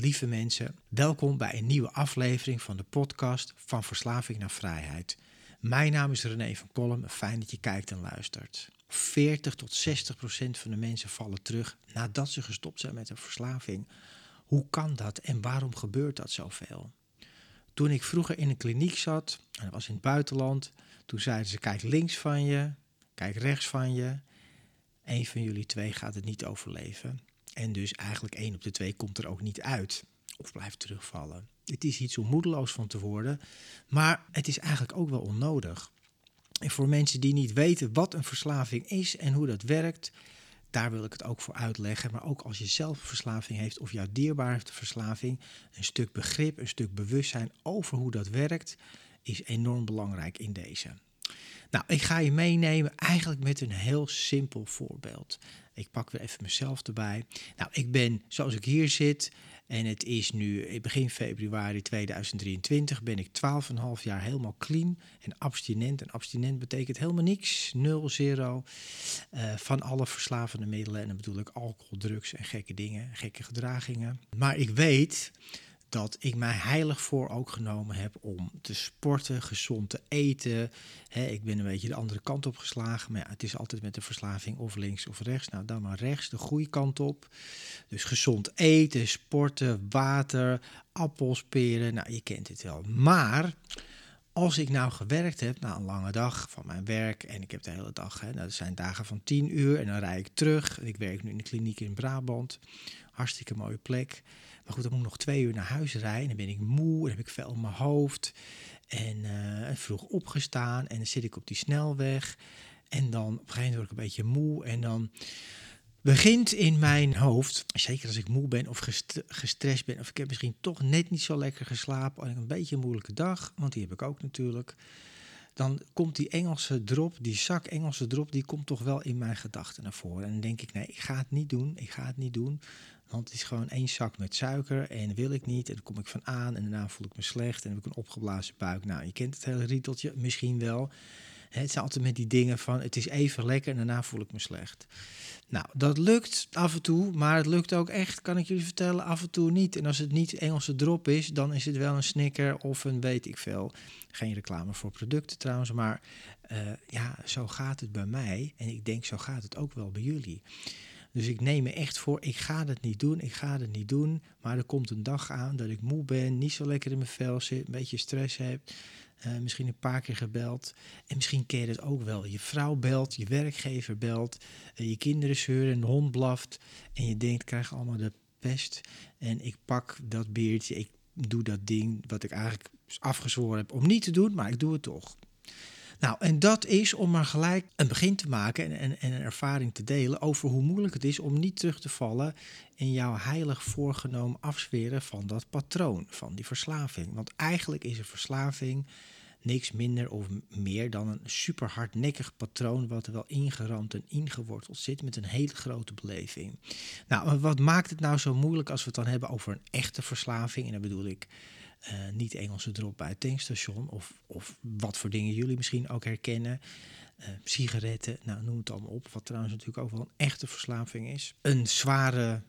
Lieve mensen, welkom bij een nieuwe aflevering van de podcast Van Verslaving naar Vrijheid. Mijn naam is René van Kolm, fijn dat je kijkt en luistert. 40 tot 60 procent van de mensen vallen terug nadat ze gestopt zijn met een verslaving. Hoe kan dat en waarom gebeurt dat zoveel? Toen ik vroeger in een kliniek zat, en dat was in het buitenland, toen zeiden ze: kijk links van je, kijk rechts van je. Een van jullie twee gaat het niet overleven. En dus eigenlijk één op de twee komt er ook niet uit of blijft terugvallen. Het is iets om moedeloos van te worden, maar het is eigenlijk ook wel onnodig. En voor mensen die niet weten wat een verslaving is en hoe dat werkt, daar wil ik het ook voor uitleggen. Maar ook als je zelf verslaving heeft of jouw dierbaar heeft een verslaving, een stuk begrip, een stuk bewustzijn over hoe dat werkt, is enorm belangrijk in deze. Nou, ik ga je meenemen eigenlijk met een heel simpel voorbeeld. Ik pak weer even mezelf erbij. Nou, ik ben zoals ik hier zit en het is nu begin februari 2023 ben ik 12,5 jaar helemaal clean en abstinent. En abstinent betekent helemaal niks, nul, zero, uh, van alle verslavende middelen. En dan bedoel ik alcohol, drugs en gekke dingen, gekke gedragingen. Maar ik weet dat ik mij heilig voor ook genomen heb om te sporten, gezond te eten. ik ben een beetje de andere kant op geslagen, maar ja, het is altijd met de verslaving of links of rechts. Nou, dan maar rechts, de goede kant op. Dus gezond eten, sporten, water, appels, peren, nou, je kent het wel. Maar als ik nou gewerkt heb na een lange dag van mijn werk en ik heb de hele dag, nou, dat zijn dagen van 10 uur en dan rijd ik terug. En ik werk nu in de kliniek in Brabant, hartstikke mooie plek. Maar goed, dan moet ik nog twee uur naar huis rijden. Dan ben ik moe, dan heb ik veel op mijn hoofd. En uh, vroeg opgestaan en dan zit ik op die snelweg. En dan op een gegeven moment word ik een beetje moe. En dan begint in mijn hoofd, zeker als ik moe ben of gestrest ben... of ik heb misschien toch net niet zo lekker geslapen... en een beetje een moeilijke dag, want die heb ik ook natuurlijk... dan komt die Engelse drop, die zak Engelse drop... die komt toch wel in mijn gedachten naar voren. En dan denk ik, nee, ik ga het niet doen, ik ga het niet doen... Want het is gewoon één zak met suiker en wil ik niet. En dan kom ik van aan en daarna voel ik me slecht en heb ik een opgeblazen buik. Nou, je kent het hele rieteltje misschien wel. Het zijn altijd met die dingen van het is even lekker en daarna voel ik me slecht. Nou, dat lukt af en toe, maar het lukt ook echt, kan ik jullie vertellen, af en toe niet. En als het niet Engelse drop is, dan is het wel een snicker of een weet ik veel. Geen reclame voor producten trouwens, maar uh, ja, zo gaat het bij mij. En ik denk, zo gaat het ook wel bij jullie. Dus ik neem me echt voor, ik ga het niet doen, ik ga het niet doen. Maar er komt een dag aan dat ik moe ben, niet zo lekker in mijn vel zit, een beetje stress heb. Uh, misschien een paar keer gebeld. En misschien ken je het ook wel. Je vrouw belt, je werkgever belt, uh, je kinderen zeuren, een hond blaft. En je denkt, krijg allemaal de pest. En ik pak dat beertje, ik doe dat ding wat ik eigenlijk afgezworen heb om niet te doen, maar ik doe het toch. Nou, en dat is om maar gelijk een begin te maken en, en, en, een ervaring te delen over hoe moeilijk het is om niet terug te vallen in jouw heilig voorgenomen afzweren van dat patroon, van die verslaving. Want eigenlijk is een verslaving niks minder of meer dan een super hardnekkig patroon wat er wel ingeramd en ingeworteld zit met een hele grote beleving. Nou, wat maakt het nou zo moeilijk als we het dan hebben over een echte verslaving? En dan bedoel ik uh, niet Engelse drop het tankstation. Of, of wat voor dingen jullie misschien ook herkennen. Uh, sigaretten, nou noem het allemaal op. Wat trouwens natuurlijk ook wel een echte verslaving is. Een zware,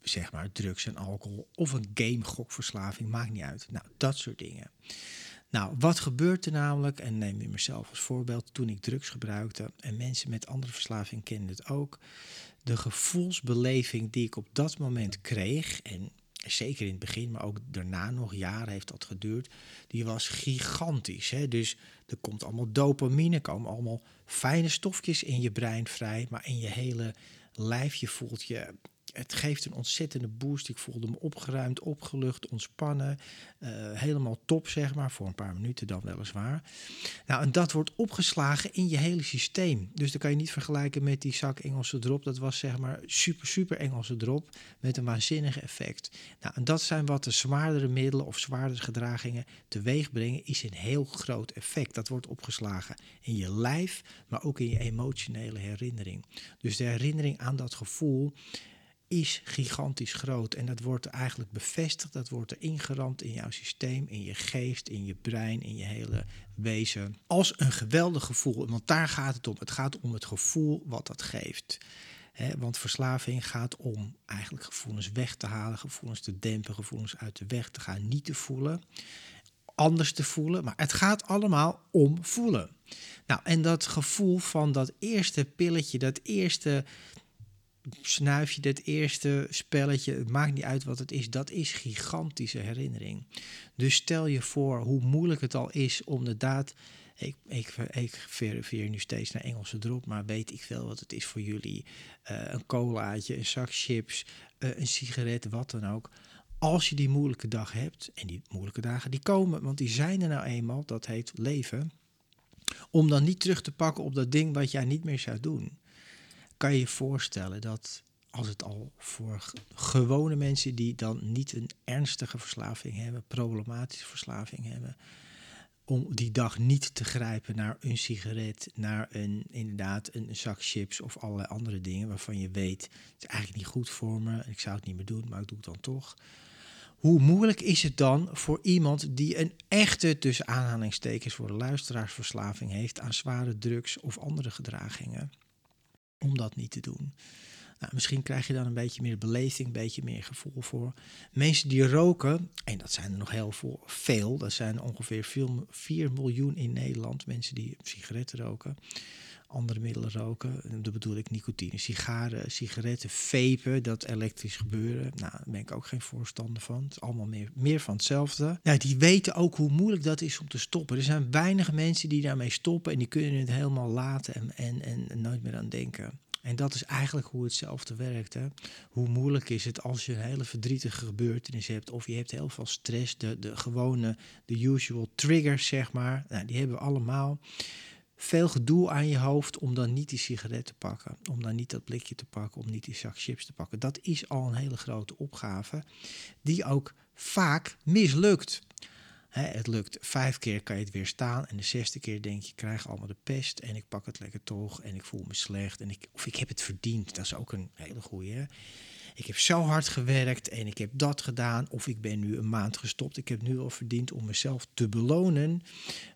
zeg maar, drugs en alcohol. Of een game-gokverslaving, maakt niet uit. Nou, dat soort dingen. Nou, wat gebeurt er namelijk, en neem je mezelf als voorbeeld, toen ik drugs gebruikte, en mensen met andere verslaving kennen het ook, de gevoelsbeleving die ik op dat moment kreeg, en zeker in het begin, maar ook daarna nog jaren heeft dat geduurd, die was gigantisch. Hè? Dus er komt allemaal dopamine, komen allemaal fijne stofjes in je brein vrij, maar in je hele lijf, je voelt je het geeft een ontzettende boost. Ik voelde me opgeruimd, opgelucht, ontspannen. Uh, helemaal top, zeg maar, voor een paar minuten dan weliswaar. Nou, en dat wordt opgeslagen in je hele systeem. Dus dan kan je niet vergelijken met die zak Engelse drop. Dat was zeg maar super, super Engelse drop met een waanzinnig effect. Nou, en dat zijn wat de zwaardere middelen of zwaardere gedragingen teweeg brengen, is een heel groot effect. Dat wordt opgeslagen in je lijf, maar ook in je emotionele herinnering. Dus de herinnering aan dat gevoel is gigantisch groot. En dat wordt eigenlijk bevestigd, dat wordt er ingeramd in jouw systeem, in je geest, in je brein, in je hele wezen. Als een geweldig gevoel. Want daar gaat het om. Het gaat om het gevoel wat dat geeft. want verslaving gaat om eigenlijk gevoelens weg te halen, gevoelens te dempen, gevoelens uit de weg te gaan, niet te voelen, anders te voelen. Maar het gaat allemaal om voelen. Nou, en dat gevoel van dat eerste pilletje, dat eerste snuif je dit eerste spelletje, het maakt niet uit wat het is, dat is gigantische herinnering. Dus stel je voor hoe moeilijk het al is om de daad. Ik, ik, ik verifieer nu steeds naar Engelse drop, maar weet ik veel wat het is voor jullie. Uh, een colaatje, een zak chips, uh, een sigaret, wat dan ook. Als je die moeilijke dag hebt, en die moeilijke dagen die komen, want die zijn er nou eenmaal, dat heet leven. Om dan niet terug te pakken op dat ding wat jij niet meer zou doen kan je voorstellen dat als het al voor gewone mensen die dan niet een ernstige verslaving hebben, problematische verslaving hebben, om die dag niet te grijpen naar een sigaret, naar een, inderdaad een, zak chips of allerlei andere dingen waarvan je weet, het is eigenlijk niet goed voor me, ik zou het niet meer doen, maar ik doe het dan toch. Hoe moeilijk is het dan voor iemand die een echte, tussen aanhalingstekens voor de luisteraarsverslaving heeft aan zware drugs of andere gedragingen? Om dat niet te doen. Nou, misschien krijg je dan een beetje meer beleving, een beetje meer gevoel voor. Mensen die roken, en dat zijn er nog heel veel, dat zijn ongeveer 4 miljoen in Nederland mensen die sigaretten roken, andere middelen roken. Dat bedoel ik nicotine, sigaren, sigaretten, vapen, dat elektrisch gebeuren. Nou, daar ben ik ook geen voorstander van. Het is allemaal meer, meer van hetzelfde. Ja, die weten ook hoe moeilijk dat is om te stoppen. Er zijn weinig mensen die daarmee stoppen en die kunnen het helemaal laten en, en, en nooit meer aan denken. En dat is eigenlijk hoe hetzelfde werkt. Hè? Hoe moeilijk is het als je een hele verdrietige gebeurtenis hebt, of je hebt heel veel stress, de, de gewone, de usual triggers, zeg maar. Nou, die hebben we allemaal. Veel gedoe aan je hoofd om dan niet die sigaret te pakken, om dan niet dat blikje te pakken, om niet die zak chips te pakken. Dat is al een hele grote opgave, die ook vaak mislukt het lukt vijf keer, kan je het weer staan. En de zesde keer denk je, ik krijg allemaal de pest. En ik pak het lekker toch. En ik voel me slecht. En ik, of ik heb het verdiend. Dat is ook een hele goede. Ik heb zo hard gewerkt en ik heb dat gedaan. Of ik ben nu een maand gestopt. Ik heb nu al verdiend om mezelf te belonen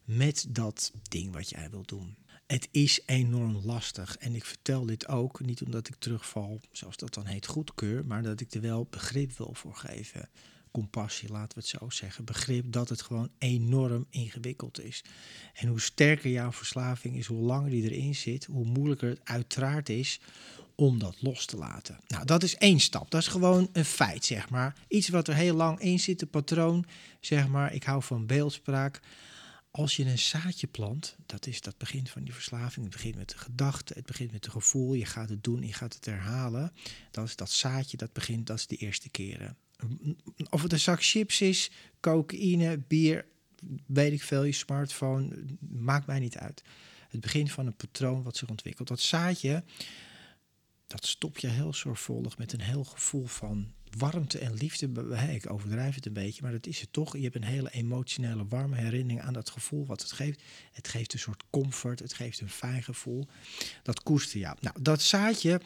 met dat ding wat jij wilt doen. Het is enorm lastig. En ik vertel dit ook niet omdat ik terugval, zoals dat dan heet, goedkeur. Maar dat ik er wel begrip wil voor geven compassie, laten we het zo zeggen, begrip dat het gewoon enorm ingewikkeld is. En hoe sterker jouw verslaving is, hoe langer die erin zit, hoe moeilijker het uiteraard is om dat los te laten. Nou, dat is één stap. Dat is gewoon een feit, zeg maar. Iets wat er heel lang in zit, een patroon, zeg maar. Ik hou van beeldspraak. Als je een zaadje plant, dat is dat begin van die verslaving. Het begint met de gedachte, het begint met het gevoel. Je gaat het doen, je gaat het herhalen. Dat is dat zaadje, dat begint, dat is de eerste keren of het een zak chips is, cocaïne, bier, weet ik veel, je smartphone, maakt mij niet uit. Het begin van een patroon wat zich ontwikkelt. Dat zaadje, dat stop je heel zorgvuldig met een heel gevoel van warmte en liefde. Ik overdrijf het een beetje, maar dat is het toch. Je hebt een hele emotionele, warme herinnering aan dat gevoel wat het geeft. Het geeft een soort comfort, het geeft een fijn gevoel. Dat koester je. Nou, dat zaadje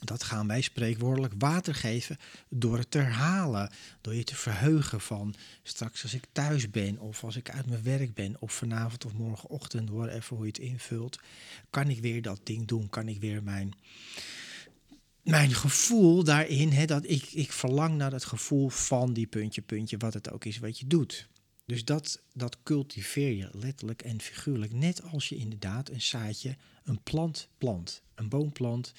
dat gaan wij spreekwoordelijk water geven door het te herhalen. Door je te verheugen van straks als ik thuis ben of als ik uit mijn werk ben of vanavond of morgenochtend, even hoe je het invult, kan ik weer dat ding doen. Kan ik weer mijn, mijn gevoel daarin, hè, dat ik, ik verlang naar dat gevoel van die puntje, puntje, wat het ook is wat je doet. Dus dat, dat cultiveer je letterlijk en figuurlijk. Net als je inderdaad een zaadje, een plant plant, een boom plant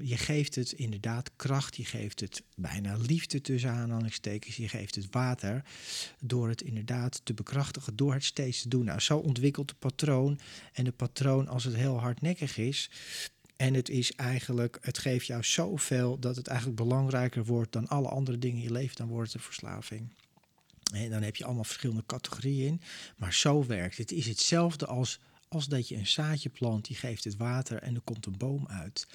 je geeft het inderdaad kracht, je geeft het bijna liefde tussen aanhalingstekens, je geeft het water door het inderdaad te bekrachtigen, door het steeds te doen. Nou, zo ontwikkelt het patroon. En het patroon, als het heel hardnekkig is, en het is eigenlijk, het geeft jou zoveel dat het eigenlijk belangrijker wordt dan alle andere dingen in je leven, dan wordt het een verslaving. En dan heb je allemaal verschillende categorieën in. Maar zo werkt het. Het is hetzelfde als, als dat je een zaadje plant, die geeft het water en er komt een boom uit.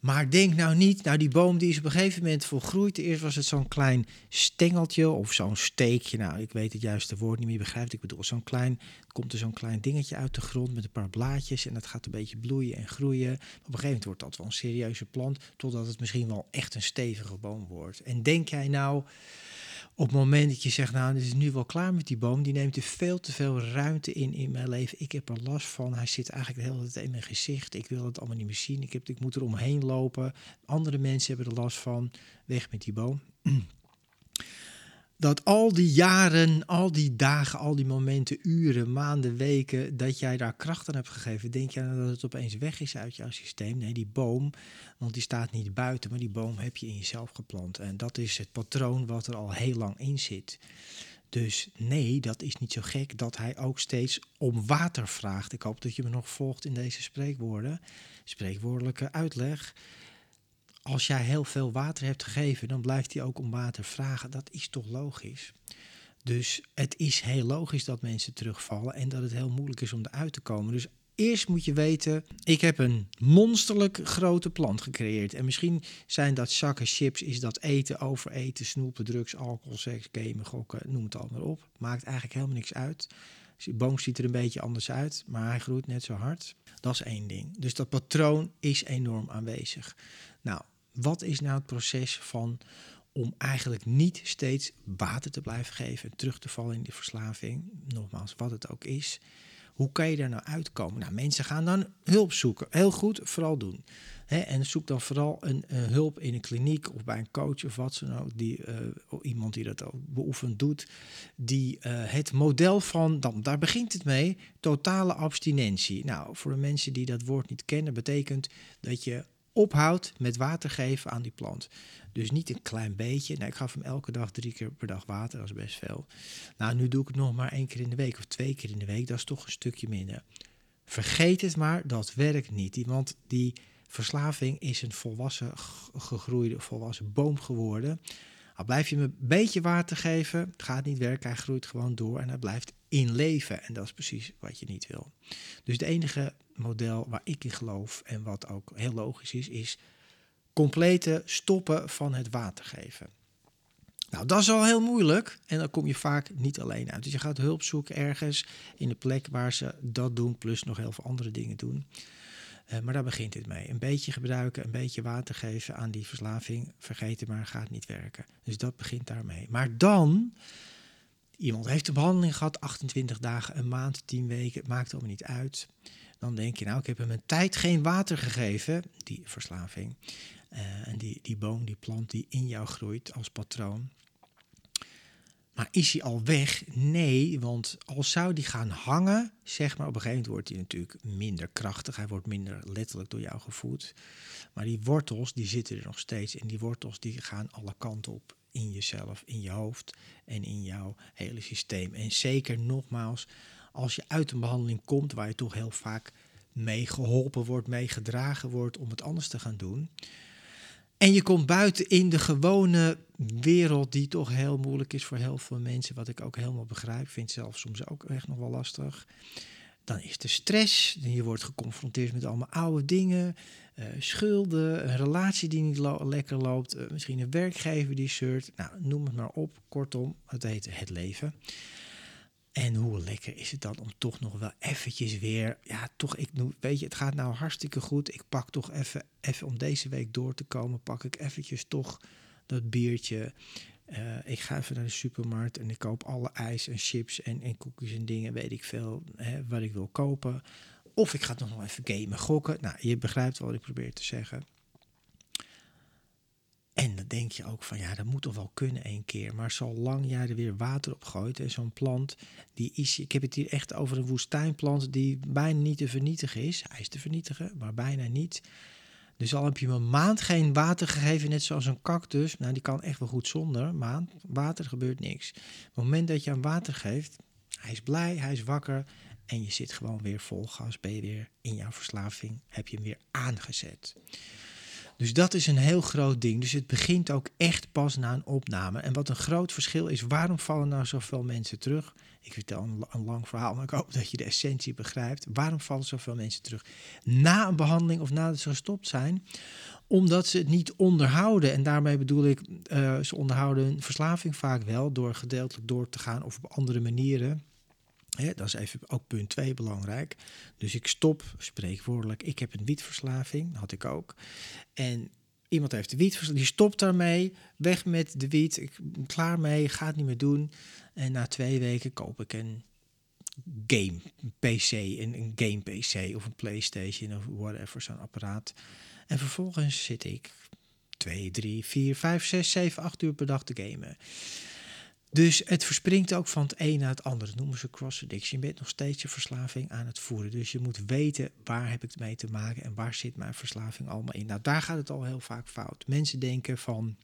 Maar denk nou niet, nou die boom die is op een gegeven moment volgroeid. Eerst was het zo'n klein stengeltje of zo'n steekje. Nou, ik weet het juiste woord niet meer, begrijpt. Ik bedoel, zo'n klein, komt er zo'n klein dingetje uit de grond met een paar blaadjes. En dat gaat een beetje bloeien en groeien. Op een gegeven moment wordt dat wel een serieuze plant. Totdat het misschien wel echt een stevige boom wordt. En denk jij nou op het moment dat je zegt, nou, het is nu wel klaar met die boom, die neemt er veel te veel ruimte in in mijn leven. Ik heb er last van. Hij zit eigenlijk de hele tijd in mijn gezicht. Ik wil het allemaal niet meer zien. Ik, heb, ik moet er omheen lopen. Andere mensen hebben er last van. Weg met die boom. dat al die jaren, al die dagen, al die momenten, uren, maanden, weken, dat jij daar kracht aan hebt gegeven, denk je dat het opeens weg is uit jouw systeem? Nee, die boom, want die staat niet buiten, maar die boom heb je in jezelf geplant. En dat is het patroon wat er al heel lang in zit. Dus nee, dat is niet zo gek dat hij ook steeds om water vraagt. Ik hoop dat je me nog volgt in deze spreekwoorden, spreekwoordelijke uitleg als jij heel veel water hebt gegeven, dan blijft hij ook om water vragen. Dat is toch logisch? Dus het is heel logisch dat mensen terugvallen en dat het heel moeilijk is om eruit te komen. Dus eerst moet je weten, ik heb een monsterlijk grote plant gecreëerd. En misschien zijn dat zakken chips, is dat eten, overeten, snoepen, drugs, alcohol, seks, gamen, gokken, noem het allemaal op. Maakt eigenlijk helemaal niks uit. De boom ziet er een beetje anders uit, maar hij groeit net zo hard. Dat is één ding. Dus dat patroon is enorm aanwezig. Nou, wat is nou het proces van om eigenlijk niet steeds water te blijven geven en terug te vallen in die verslaving? Nogmaals, wat het ook is. Hoe kan je daar nou uitkomen? Nou, mensen gaan dan hulp zoeken. Heel goed, vooral doen. en zoek dan vooral een, hulp in een kliniek of bij een coach of wat dan ook. Die, uh, iemand die dat ook beoefend doet. Die uh, het model van, dan, daar begint het mee, totale abstinentie. Nou, voor de mensen die dat woord niet kennen, betekent dat je ophoudt met water geven aan die plant. Dus niet een klein beetje. Nou, ik gaf hem elke dag drie keer per dag water, dat is best veel. Nou, nu doe ik het nog maar één keer in de week of twee keer in de week. Dat is toch een stukje minder. Vergeet het maar, dat werkt niet. Want die verslaving is een volwassen gegroeide, volwassen boom geworden. Blijf je hem een beetje water geven, het gaat niet werken, hij groeit gewoon door en hij blijft in leven. En dat is precies wat je niet wil. Dus het enige model waar ik in geloof en wat ook heel logisch is, is complete stoppen van het water geven. Nou, dat is al heel moeilijk en dan kom je vaak niet alleen uit. Dus je gaat hulp zoeken ergens in de plek waar ze dat doen, plus nog heel veel andere dingen doen. Uh, maar daar begint het mee. Een beetje gebruiken, een beetje water geven aan die verslaving. Vergeten maar, gaat niet werken. Dus dat begint daarmee. Maar dan, iemand heeft de behandeling gehad, 28 dagen, een maand, 10 weken, het maakt allemaal niet uit. Dan denk je, nou, ik heb hem een tijd geen water gegeven, die verslaving. Uh, en die, die boom, die plant die in jou groeit als patroon. Maar is hij al weg? Nee, want als zou die gaan hangen, zeg maar, op een gegeven moment wordt hij natuurlijk minder krachtig. Hij wordt minder letterlijk door jou gevoed. Maar die wortels, die zitten er nog steeds. En die wortels, die gaan alle kanten op in jezelf, in je hoofd en in jouw hele systeem. En zeker nogmaals, als je uit een behandeling komt waar je toch heel vaak mee geholpen wordt, mee gedragen wordt om het anders te gaan doen. En je komt buiten in de gewone wereld, die toch heel moeilijk is voor heel veel mensen, wat ik ook helemaal begrijp, vind zelf soms ook echt nog wel lastig. Dan is de stress, je wordt geconfronteerd met allemaal oude dingen, uh, schulden, een relatie die niet lekker loopt, uh, misschien een werkgever die shirt, nou noem het maar op. Kortom, het heet het leven. En hoe lekker is het dan om toch nog wel eventjes weer, ja, toch, ik, weet je, het gaat nou hartstikke goed. Ik pak toch even, even om deze week door te komen, pak ik eventjes toch dat biertje. Uh, ik ga even naar de supermarkt en ik koop alle ijs en chips en, en koekjes en dingen, weet ik veel, hè, wat ik wil kopen. Of ik ga nog wel even gamen, gokken. Nou, je begrijpt wat ik probeer te zeggen. En dan denk je ook van ja, dat moet toch wel kunnen één keer. Maar zolang jij er weer water op gooit en zo'n plant, die is, ik heb het hier echt over een woestijnplant die bijna niet te vernietigen is. Hij is te vernietigen, maar bijna niet. Dus al heb je hem een maand geen water gegeven, net zoals een cactus, nou die kan echt wel goed zonder maand. Water gebeurt niks. Op het moment dat je hem water geeft, hij is blij, hij is wakker en je zit gewoon weer vol gas, ben je weer in jouw verslaving, heb je hem weer aangezet. Dus dat is een heel groot ding. Dus het begint ook echt pas na een opname. En wat een groot verschil is, waarom vallen nou zoveel mensen terug? Ik vertel een, lang verhaal, maar ik hoop dat je de essentie begrijpt. Waarom vallen zoveel mensen terug na een behandeling of nadat ze gestopt zijn? Omdat ze het niet onderhouden. En daarmee bedoel ik, uh, ze onderhouden hun verslaving vaak wel door gedeeltelijk door te gaan of op andere manieren. Dat is even ook punt 2 belangrijk. Dus ik stop, spreekwoordelijk, ik heb een wietverslaving, had ik ook. En iemand heeft de wietverslaving, die stopt daarmee, weg met de wiet, ik ben klaar mee, ga het niet meer doen. En na twee weken koop ik een game PC, een, een game PC of een PlayStation of whatever, zo'n apparaat. En vervolgens zit ik twee, drie, vier, vijf, zes, zeven, acht uur per dag te gamen. Dus het verspringt ook van het een naar het andere. Dat noemen ze cross addiction. Je bent nog steeds je verslaving aan het voeren. Dus je moet weten waar heb ik het mee te maken en waar zit mijn verslaving allemaal in. Nou, daar gaat het al heel vaak fout. Mensen denken van.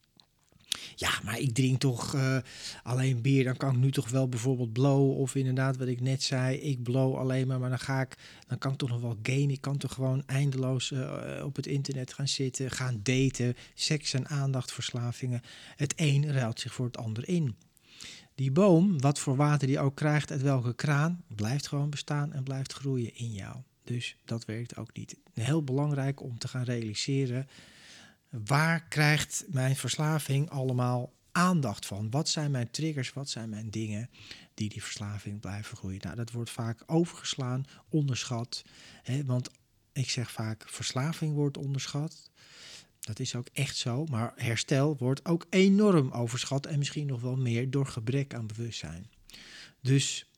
Ja, maar ik drink toch uh, alleen bier. Dan kan ik nu toch wel bijvoorbeeld blow. Of inderdaad, wat ik net zei, ik blow alleen maar. Maar dan ga ik, dan kan ik toch nog wel gamen. Ik kan toch gewoon eindeloos uh, op het internet gaan zitten, gaan daten. Seks en aandachtverslavingen. Het een ruilt zich voor het ander in. Die boom, wat voor water die ook krijgt uit welke kraan, blijft gewoon bestaan en blijft groeien in jou. Dus dat werkt ook niet. Heel belangrijk om te gaan realiseren, waar krijgt mijn verslaving allemaal aandacht van? Wat zijn mijn triggers, wat zijn mijn dingen die die verslaving blijven groeien? Nou, dat wordt vaak overgeslaan, onderschat. Hè, want ik zeg vaak, verslaving wordt onderschat. Dat is ook echt zo. Maar herstel wordt ook enorm overschat en misschien nog wel meer door gebrek aan bewustzijn. Dus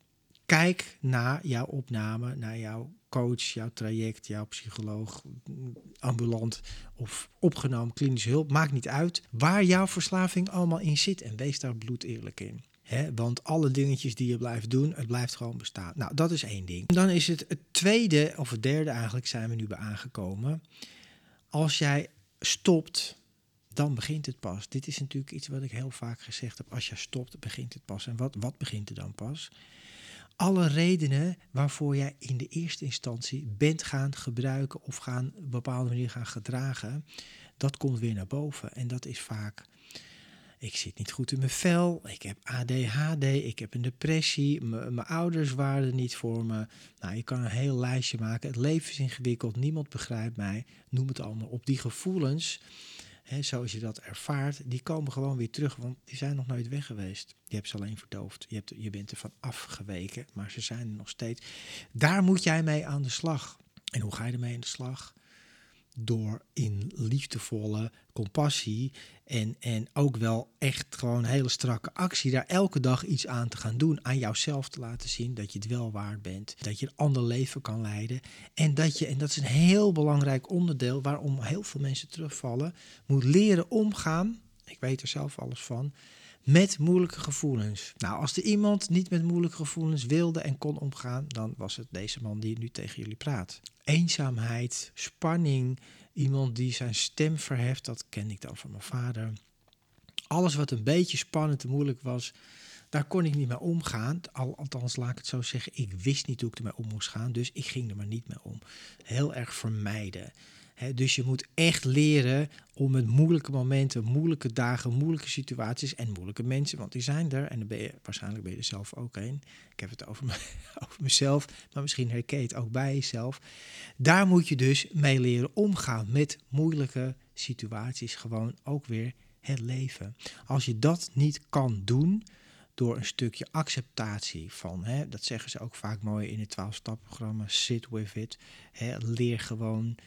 kijk naar jouw opname, naar jouw coach, jouw traject, jouw psycholoog, ambulant of opgenomen klinische hulp. Maakt niet uit waar jouw verslaving allemaal in zit en wees daar bloed eerlijk in. He, want alle dingetjes die je blijft doen, het blijft gewoon bestaan. Nou, dat is één ding. Dan is het het tweede, of het derde eigenlijk, zijn we nu bij aangekomen. Als jij stopt, dan begint het pas. Dit is natuurlijk iets wat ik heel vaak gezegd heb. Als je stopt, begint het pas. En wat, wat begint er dan pas? Alle redenen waarvoor jij in de eerste instantie bent gaan gebruiken of gaan op een bepaalde manier gaan gedragen, dat komt weer naar boven. En dat is vaak ik zit niet goed in mijn vel, ik heb ADHD, ik heb een depressie, mijn ouders waren er niet voor me. Nou, je kan een heel lijstje maken. Het leven is ingewikkeld, niemand begrijpt mij. Noem het allemaal op. Die gevoelens, hè, zoals je dat ervaart, die komen gewoon weer terug, want die zijn nog nooit weg geweest. Je hebt ze alleen verdoofd. Je, hebt, je bent er van afgeweken, maar ze zijn er nog steeds. Daar moet jij mee aan de slag. En hoe ga je ermee aan de slag? Door in liefdevolle compassie en, en ook wel echt gewoon hele strakke actie daar elke dag iets aan te gaan doen. Aan jouzelf te laten zien dat je het wel waard bent. Dat je een ander leven kan leiden. En dat je, en dat is een heel belangrijk onderdeel waarom heel veel mensen terugvallen, moet leren omgaan. Ik weet er zelf alles van met moeilijke gevoelens. Nou, als er iemand niet met moeilijke gevoelens wilde en kon omgaan, dan was het deze man die nu tegen jullie praat. Eenzaamheid, spanning, iemand die zijn stem verheft, dat ken ik dan van mijn vader. Alles wat een beetje spannend en moeilijk was, daar kon ik niet mee omgaan. Al, althans, laat ik het zo zeggen, ik wist niet hoe ik ermee om moest gaan, dus ik ging er maar niet mee om. Heel erg vermijden dus je moet echt leren om met moeilijke momenten, moeilijke dagen, moeilijke situaties en moeilijke mensen, want die zijn er. En dan ben je, waarschijnlijk ben je er zelf ook een. Ik heb het over, me, over mezelf, maar misschien herken je het ook bij jezelf. Daar moet je dus mee leren omgaan met moeilijke situaties. Gewoon ook weer het leven. Als je dat niet kan doen, door een stukje acceptatie van, dat zeggen ze ook vaak mooi in het 12-stap-programma, sit with it. Leer gewoon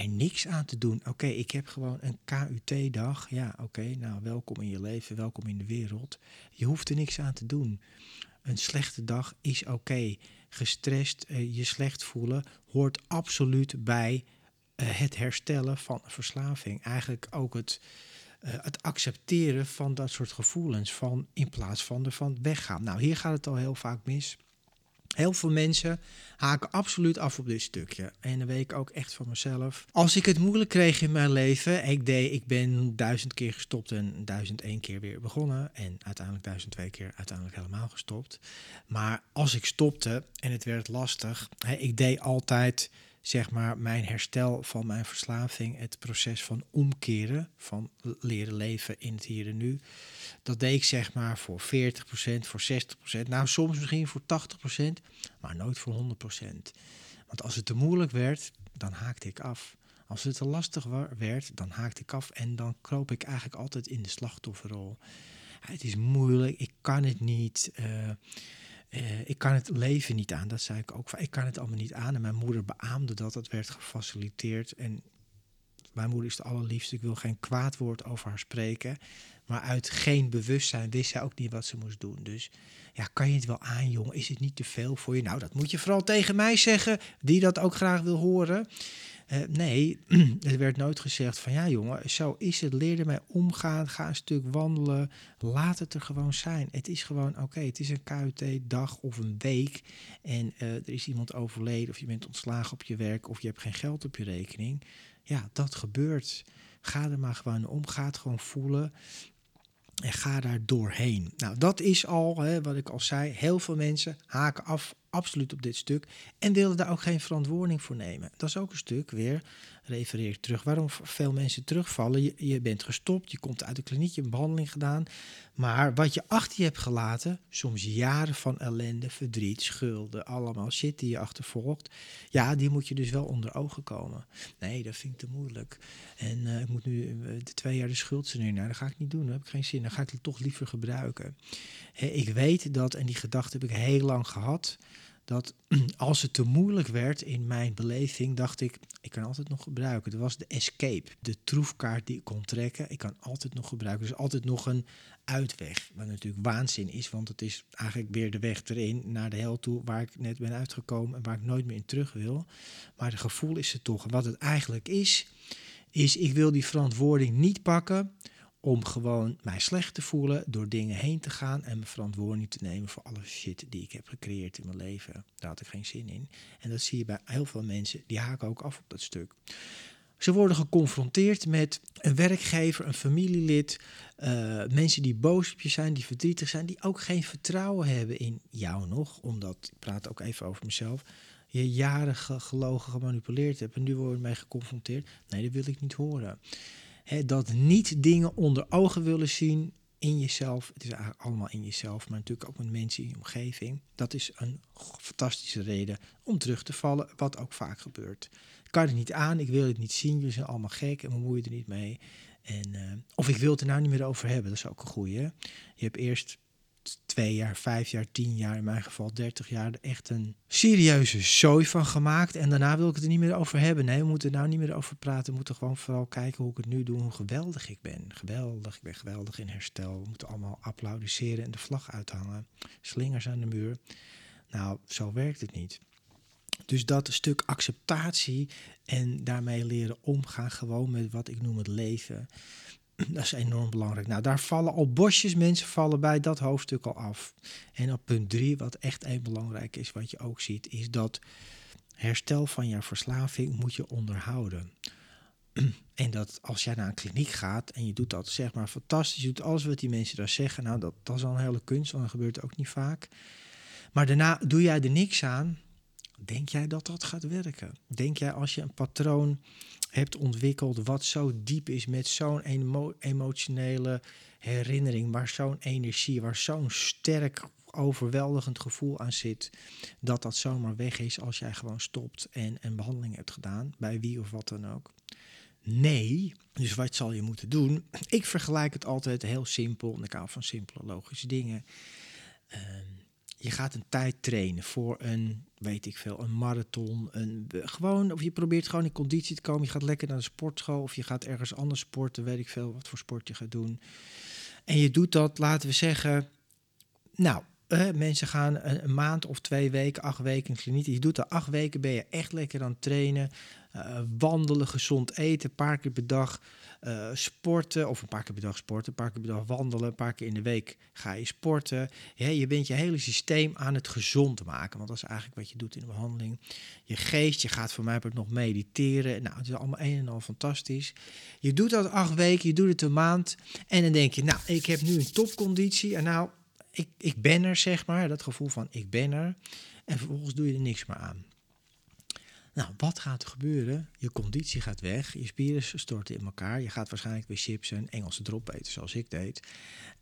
er niks aan te doen. Oké, ik heb gewoon een KUT-dag. Ja, oké, nou welkom in je leven, welkom in de wereld. Je hoeft er niks aan te doen. Een slechte dag is oké. Gestrest, uh, je slecht voelen hoort absoluut bij uh, het herstellen van verslaving. Eigenlijk ook het, uh, het accepteren van dat soort gevoelens van in plaats van ervan weggaan. Nou, hier gaat het al heel vaak mis. Heel veel mensen haken absoluut af op dit stukje. En dan weet ik ook echt van mezelf. Als ik het moeilijk kreeg in mijn leven, ik, deed, ik ben duizend keer gestopt en duizend één keer weer begonnen. En uiteindelijk duizend twee keer uiteindelijk helemaal gestopt. Maar als ik stopte en het werd lastig, ik deed altijd zeg maar mijn herstel van mijn verslaving, het proces van omkeren, van leren leven in het hier en nu. Dat deed ik zeg maar voor 40%, voor 60%, nou soms misschien voor 80%, maar nooit voor 100%. Want als het te moeilijk werd, dan haakte ik af. Als het te lastig werd, dan haakte ik af en dan kroop ik eigenlijk altijd in de slachtofferrol. Het is moeilijk, ik kan het niet. Uh, uh, ik kan het leven niet aan, dat zei ik ook. Ik kan het allemaal niet aan. En mijn moeder beaamde dat, dat werd gefaciliteerd. En mijn moeder is de allerliefste, ik wil geen kwaad woord over haar spreken. Maar uit geen bewustzijn wist zij ook niet wat ze moest doen. Dus ja, kan je het wel aan, jongen? Is het niet te veel voor je? Nou, dat moet je vooral tegen mij zeggen, die dat ook graag wil horen. Uh, nee, er werd nooit gezegd van ja jongen, zo is het. Leer ermee omgaan, ga een stuk wandelen. Laat het er gewoon zijn. Het is gewoon oké, het is een KUT-dag of een week. En uh, er is iemand overleden of je bent ontslagen op je werk of je hebt geen geld op je rekening. Ja, dat gebeurt. Ga er maar gewoon om. Ga het gewoon voelen. En ga daar doorheen. Nou, dat is al, hè, wat ik al zei, heel veel mensen haken af absoluut op dit stuk en willen daar ook geen verantwoording voor nemen. Dat is ook een stuk weer, refereer terug, waarom veel mensen terugvallen. Je, bent gestopt, je komt uit de kliniek, je hebt een behandeling gedaan, maar wat je achter je hebt gelaten, soms jaren van ellende, verdriet, schulden, allemaal shit die je achtervolgt, ja, die moet je dus wel onder ogen komen. Nee, dat vind ik te moeilijk. En uh, ik moet nu uh, de twee jaar de schuld nu. Nou, dat ga ik niet doen, heb ik geen zin. Dan ga ik het toch liever gebruiken. ik weet dat, en die gedachte heb ik heel lang gehad dat als het te moeilijk werd in mijn beleving, dacht ik, ik kan altijd nog gebruiken. Dat was de escape, de troefkaart die ik kon trekken. Ik kan altijd nog gebruiken. Dus altijd nog een uitweg. Wat natuurlijk waanzin is, want het is eigenlijk weer de weg erin naar de hel toe, waar ik net ben uitgekomen en waar ik nooit meer in terug wil. Maar het gevoel is er toch. Wat het eigenlijk is, is ik wil die verantwoording niet pakken om gewoon mij slecht te voelen door dingen heen te gaan en mijn verantwoording te nemen voor alle shit die ik heb gecreëerd in mijn leven. Daar had ik geen zin in. En dat zie je bij heel veel mensen, die haken ook af op dat stuk. Ze worden geconfronteerd met een werkgever, een familielid, uh, mensen die boos op je zijn, die verdrietig zijn, die ook geen vertrouwen hebben in jou nog, omdat, ik praat ook even over mezelf, je jaren gelogen, gemanipuleerd hebt en nu worden mee geconfronteerd. Nee, dat wil ik niet horen dat niet dingen onder ogen willen zien in jezelf. Het is eigenlijk allemaal in jezelf, maar natuurlijk ook met mensen in je omgeving. Dat is een fantastische reden om terug te vallen, wat ook vaak gebeurt. Ik kan het niet aan, ik wil het niet zien, jullie zijn allemaal gek en bemoei je er niet mee. En, uh, of ik wil het er nou niet meer over hebben, dat is ook een goeie. Je hebt eerst twee jaar, vijf jaar, tien jaar, in mijn geval dertig jaar, echt een serieuze zooi van gemaakt. En daarna wil ik het er niet meer over hebben. Nee, we moeten er nou niet meer over praten. We moeten gewoon vooral kijken hoe ik het nu doe, hoe geweldig ik ben. Geweldig, ik ben geweldig in herstel. We moeten allemaal applaudisseren en de vlag uithangen. Slingers aan de muur. Nou, zo werkt het niet. Dus dat stuk acceptatie en daarmee leren omgaan, gewoon met wat ik noem het leven. Dat is enorm belangrijk. Nou, daar vallen al bosjes mensen vallen bij dat hoofdstuk al af. En op punt drie, wat echt een belangrijk is, wat je ook ziet, is dat herstel van je verslaving moet je onderhouden. En dat als jij naar een kliniek gaat en je doet dat zeg maar fantastisch, je doet alles wat die mensen daar zeggen, nou dat, dat is al een hele kunst, want dat gebeurt ook niet vaak. Maar daarna doe jij er niks aan, denk jij dat dat gaat werken? Denk jij als je een patroon hebt ontwikkeld wat zo diep is met zo'n emotionele herinnering, waar zo'n energie, waar zo'n sterk overweldigend gevoel aan zit, dat dat zomaar weg is als jij gewoon stopt en een behandeling hebt gedaan, bij wie of wat dan ook. Nee, dus wat zal je moeten doen? Ik vergelijk het altijd heel simpel, en ik hou van simpele logische dingen. Uh, je gaat een tijd trainen voor een, weet ik veel, een marathon. Een, gewoon, of je probeert gewoon in conditie te komen. Je gaat lekker naar de sportschool of je gaat ergens anders sporten, weet ik veel wat voor sport je gaat doen. En je doet dat, laten we zeggen, nou, eh, mensen gaan een, maand of twee weken, acht weken kliniek. Je doet er acht weken, ben je echt lekker aan het trainen. Uh, wandelen, gezond eten, een paar keer per dag uh, sporten. Of een paar keer per dag sporten, een paar keer per dag wandelen. Een paar keer in de week ga je sporten. Ja, je bent je hele systeem aan het gezond maken. Want dat is eigenlijk wat je doet in de behandeling. Je geest, je gaat voor mij nog mediteren. Nou, het is allemaal een en al fantastisch. Je doet dat acht weken, je doet het een maand. En dan denk je, nou, ik heb nu een topconditie. En nou, ik, ik ben er, zeg maar. Dat gevoel van ik ben er. En vervolgens doe je er niks meer aan. Nou, wat gaat er gebeuren? Je conditie gaat weg, je spieren storten in elkaar. Je gaat waarschijnlijk weer chips en Engelse drop eten, zoals ik deed.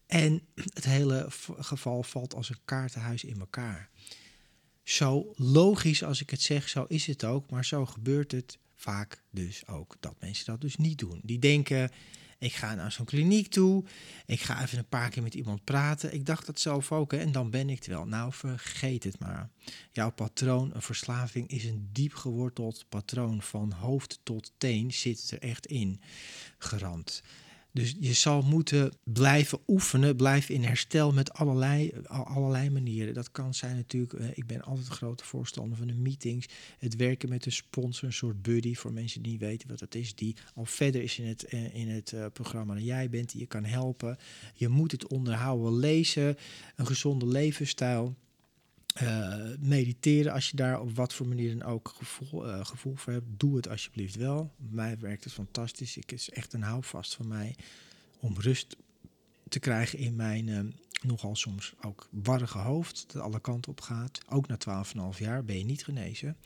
En het hele geval valt als een kaartenhuis in elkaar. Zo logisch als ik het zeg, zo is het ook. Maar zo gebeurt het vaak dus ook dat mensen dat dus niet doen. Die denken, ik ga naar zo'n kliniek toe. Ik ga even een paar keer met iemand praten. Ik dacht dat zelf ook. Hè, en dan ben ik het wel. Nou, vergeet het maar. Jouw patroon, een verslaving, is een diep geworteld patroon. Van hoofd tot teen zit er echt in. Gerand. Dus je zal moeten blijven oefenen, blijven in herstel met allerlei, allerlei manieren. Dat kan zijn natuurlijk, eh, ik ben altijd een grote voorstander van de meetings. Het werken met een sponsor, een soort buddy voor mensen die niet weten wat dat is. Die al verder is in het, eh, in het uh, programma dan jij bent, die je kan helpen. Je moet het onderhouden, lezen, een gezonde levensstijl. Uh, mediteren, als je daar op wat voor manier dan ook gevoel, uh, gevoel voor hebt, doe het alsjeblieft wel. Mij werkt het fantastisch. Ik is echt een houvast van mij om rust te krijgen in mijn uh, nogal soms ook warrige hoofd, dat alle kanten op gaat. Ook na 12,5 jaar ben je niet genezen.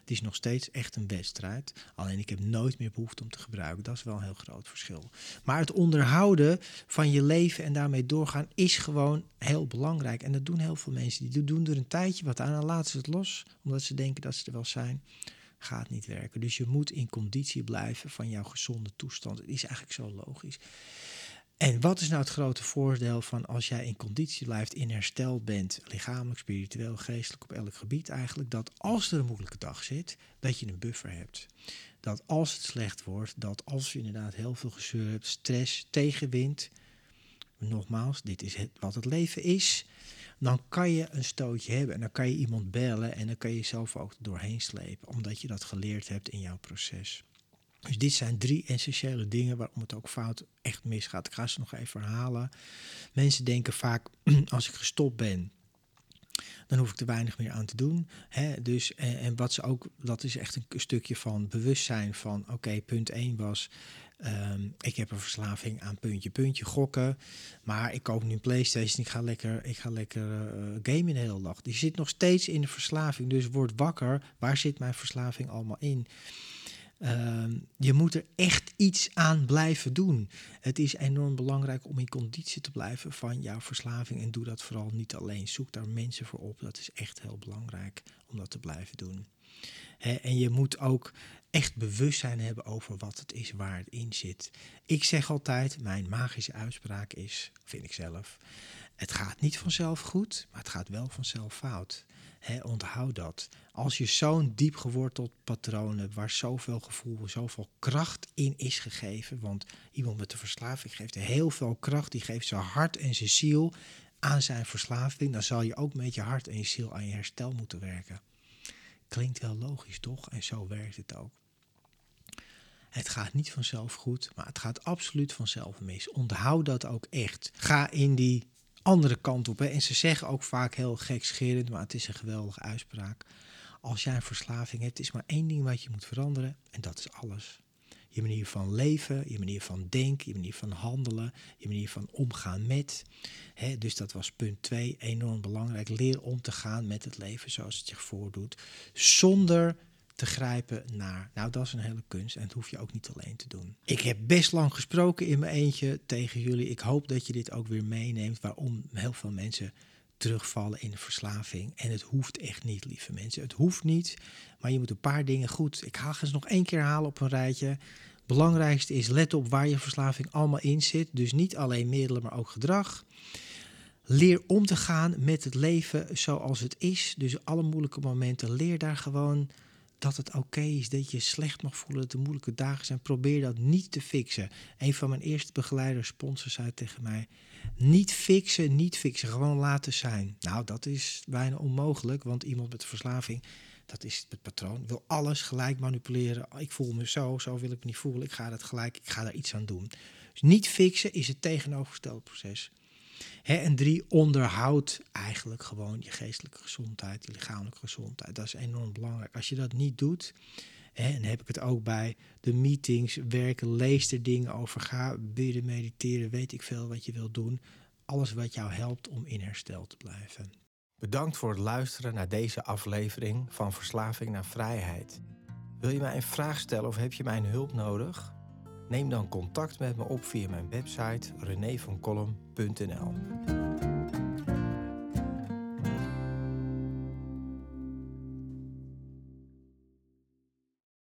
Het is nog steeds echt een wedstrijd. Alleen ik heb nooit meer behoefte om te gebruiken. Dat is wel een heel groot verschil. Maar het onderhouden van je leven en daarmee doorgaan is gewoon heel belangrijk. En dat doen heel veel mensen. Die doen er een tijdje wat aan en laten ze het los, omdat ze denken dat ze er wel zijn gaat niet werken. Dus je moet in conditie blijven van jouw gezonde toestand. Het is eigenlijk zo logisch. En wat is nou het grote voordeel van als jij in conditie blijft, in herstel bent, lichamelijk, spiritueel, geestelijk, op elk gebied eigenlijk, dat als er een moeilijke dag zit, dat je een buffer hebt. Dat als het slecht wordt, dat als je inderdaad heel veel gezeur hebt, stress, tegenwind, nogmaals, dit is wat het leven is, dan kan je een stootje hebben en dan kan je iemand bellen en dan kan je jezelf ook doorheen slepen, omdat je dat geleerd hebt in jouw proces. Dus dit zijn drie essentiële dingen waarom het ook fout echt misgaat. Ik ga ze nog even herhalen. Mensen denken vaak, als ik gestopt ben, dan hoef ik er weinig meer aan te doen. Hè? Dus, en, en, wat ze ook, dat is echt een stukje van bewustzijn van, oké, punt 1 was, ehm, ik heb een verslaving aan puntje, puntje, gokken. Maar ik koop nu een Playstation, ik ga lekker, ik ga lekker uh, gamen de hele dag. Die zit nog steeds in de verslaving, dus word wakker. Waar zit mijn verslaving allemaal in? Ehm, je moet er echt iets aan blijven doen. Het is enorm belangrijk om in conditie te blijven van jouw verslaving. En doe dat vooral niet alleen. Zoek daar mensen voor op. Dat is echt heel belangrijk om dat te blijven doen. en je moet ook echt bewustzijn hebben over wat het is waar het in zit. Ik zeg altijd, mijn magische uitspraak is, vind ik zelf, het gaat niet vanzelf goed, maar het gaat wel vanzelf fout. Onthoud dat. Als je zo'n diep geworteld patroon hebt, waar zoveel gevoel, zoveel kracht in is gegeven. Want iemand met een verslaving geeft heel veel kracht. Die geeft zijn hart en zijn ziel aan zijn verslaving. Dan zal je ook met je hart en je ziel aan je herstel moeten werken. Klinkt wel logisch, toch? En zo werkt het ook. Het gaat niet vanzelf goed, maar het gaat absoluut vanzelf mis. Onthoud dat ook echt. Ga in die andere kant op. En ze zeggen ook vaak heel gekscherend, maar het is een geweldige uitspraak. Als jij een verslaving hebt, is maar één ding wat je moet veranderen en dat is alles. Je manier van leven, je manier van denken, je manier van handelen, je manier van omgaan met. Hè, dus dat was punt 2, enorm belangrijk. Leer om te gaan met het leven zoals het zich voordoet, zonder te grijpen naar. Nou, dat is een hele kunst en dat hoef je ook niet alleen te doen. Ik heb best lang gesproken in mijn eentje tegen jullie. Ik hoop dat je dit ook weer meeneemt, waarom heel veel mensen terugvallen in de verslaving. En het hoeft echt niet, lieve mensen. Het hoeft niet, maar je moet een paar dingen goed. Ik ga eens nog één keer halen op een rijtje. Belangrijkste is let op waar je verslaving allemaal in zit. Dus niet alleen middelen, maar ook gedrag. Leer om te gaan met het leven zoals het is. Dus alle moeilijke momenten, leer daar gewoon dat het oké is dat je slecht mag voelen, dat er moeilijke dagen zijn. Probeer dat niet te fixen. Een van mijn eerste begeleiders, sponsors, zei tegen mij: Niet fixen, niet fixen, gewoon laten zijn. Nou, dat is bijna onmogelijk, want iemand met verslaving, dat is het patroon, wil alles gelijk manipuleren. Ik voel me zo, zo wil ik me niet voelen. Ik ga dat gelijk, ik ga daar iets aan doen. Dus niet fixen is het tegenovergestelde proces. En drie, onderhoud eigenlijk gewoon je geestelijke gezondheid, je lichamelijke gezondheid. Dat is enorm belangrijk. Als je dat niet doet, en heb ik het ook bij de meetings, werken, lees er dingen over, ga bidden, mediteren, weet ik veel wat je wilt doen. Alles wat jou helpt om in herstel te blijven. Bedankt voor het luisteren naar deze aflevering van Verslaving naar Vrijheid. Wil je mij een vraag stellen of heb je mijn hulp nodig? Neem dan contact met me op via mijn website renévancolum.nl.